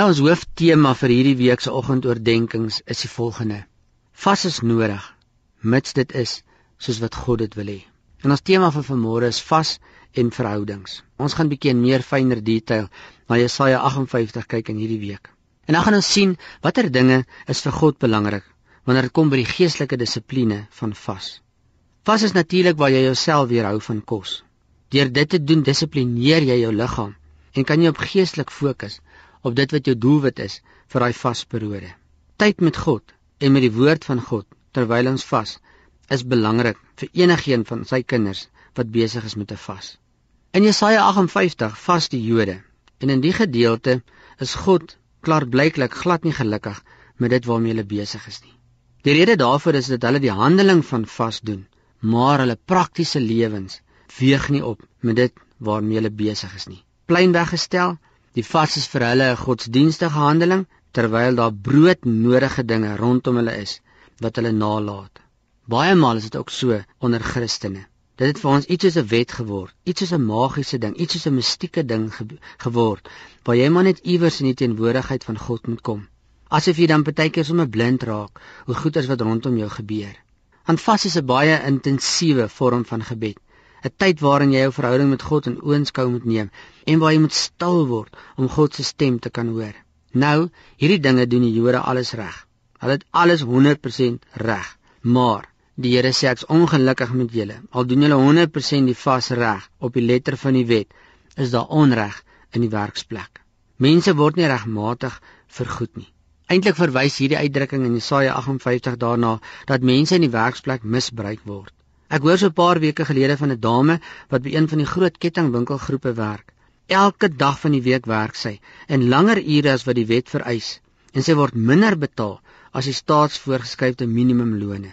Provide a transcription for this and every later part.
Nou ons hooftema vir hierdie week se oggendoordenkings is die volgende: Vas is nodig, mits dit is soos wat God dit wil hê. En ons tema vir vanmôre is vas en verhoudings. Ons gaan bietjie in meer fynere detail na Jesaja 58 kyk in hierdie week. En dan gaan ons sien watter dinge is vir God belangrik wanneer dit kom by die geestelike dissipline van vas. Vas is natuurlik waar jy jouself weerhou van kos. Deur dit te doen dissiplineer jy jou liggaam en kan jy op geestelik fokus op dit wat jou doelwit is vir daai vasperiode. Tyd met God en met die woord van God terwyl ons vas is belangrik vir enigiemand van sy kinders wat besig is met 'n vas. In Jesaja 58 vas die Jode en in die gedeelte is God klaarblyklik glad nie gelukkig met dit waarmee hulle besig is nie. Die rede daarvoor is dat hulle die handeling van vas doen, maar hulle praktiese lewens weeg nie op met dit waarmee hulle besig is nie. Plein weggestel, die vas is vir hulle 'n godsdienstige handeling terwyl daar broodnodige dinge rondom hulle is wat hulle nalat. Baie maal is dit ook so onder Christene. Dit het vir ons iets soos 'n wet geword, iets soos 'n magiese ding, iets soos 'n mistieke ding ge geword waar jy maar net iewers in die teenwoordigheid van God moet kom. Asof jy dan partykeer sommer blind raak hoe goeders wat rondom jou gebeur. Want vas is 'n baie intensiewe vorm van gebed. 'n Tyd waarin jy jou verhouding met God in oënskou moet neem en waar jy moet stil word om God se stem te kan hoor. Nou, hierdie dinge doen die Jode alles reg. Hulle het alles 100% reg. Maar die Here sê ek's ongelukkig met julle. Al doen julle 100% die vas reg op die letter van die wet, is daar onreg in die werksplek. Mense word nie regmatig vergoed nie. Eintlik verwys hierdie uitdrukking in Jesaja 58 daarna dat mense in die werksplek misbruik word. Ek hoor so 'n paar weke gelede van 'n dame wat by een van die groot kettingwinkelgroepe werk. Elke dag van die week werk sy in langer ure as wat die wet vereis en sy word minder betaal as die staatsvoorgeskrewe minimumlone.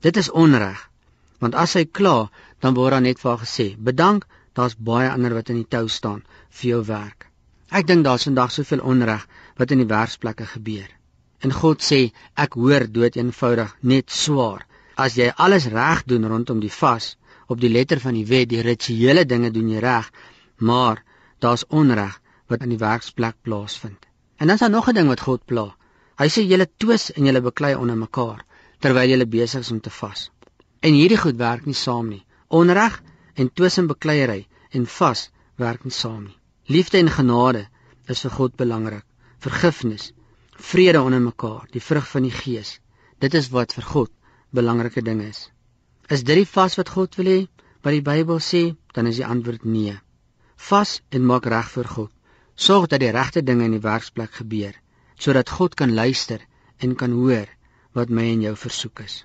Dit is onreg. Want as sy kla, dan word daar net vir haar gesê: "Bedank, daar's baie ander wat in die tou staan vir jou werk." Ek dink daar's vandag soveel onreg wat in die werksplekke gebeur. En God sê, ek hoor dood eenvoudig net swaar. As jy alles reg doen rondom die vas, op die letter van die wet, die rituele dinge doen jy reg, maar daar's onreg wat in die werksplek plaasvind. En dan is daar nog 'n ding wat God pla. Hy sê julle twis en julle beklei onder mekaar terwyl julle besig is om te vas. En hierdie goed werk nie saam nie. Onreg en twis en bekleierery en vas werk nie saam nie. Liefde en genade is vir God belangrik. Vergifnis, vrede onder mekaar, die vrug van die Gees. Dit is wat vir God belangrike ding is. Is dit die vas wat God wil hê? Wat die Bybel sê, dan is die antwoord nee. Vas en maak reg vir God. Sorg dat die regte dinge in die werksplek gebeur, sodat God kan luister en kan hoor wat my en jou versoek is.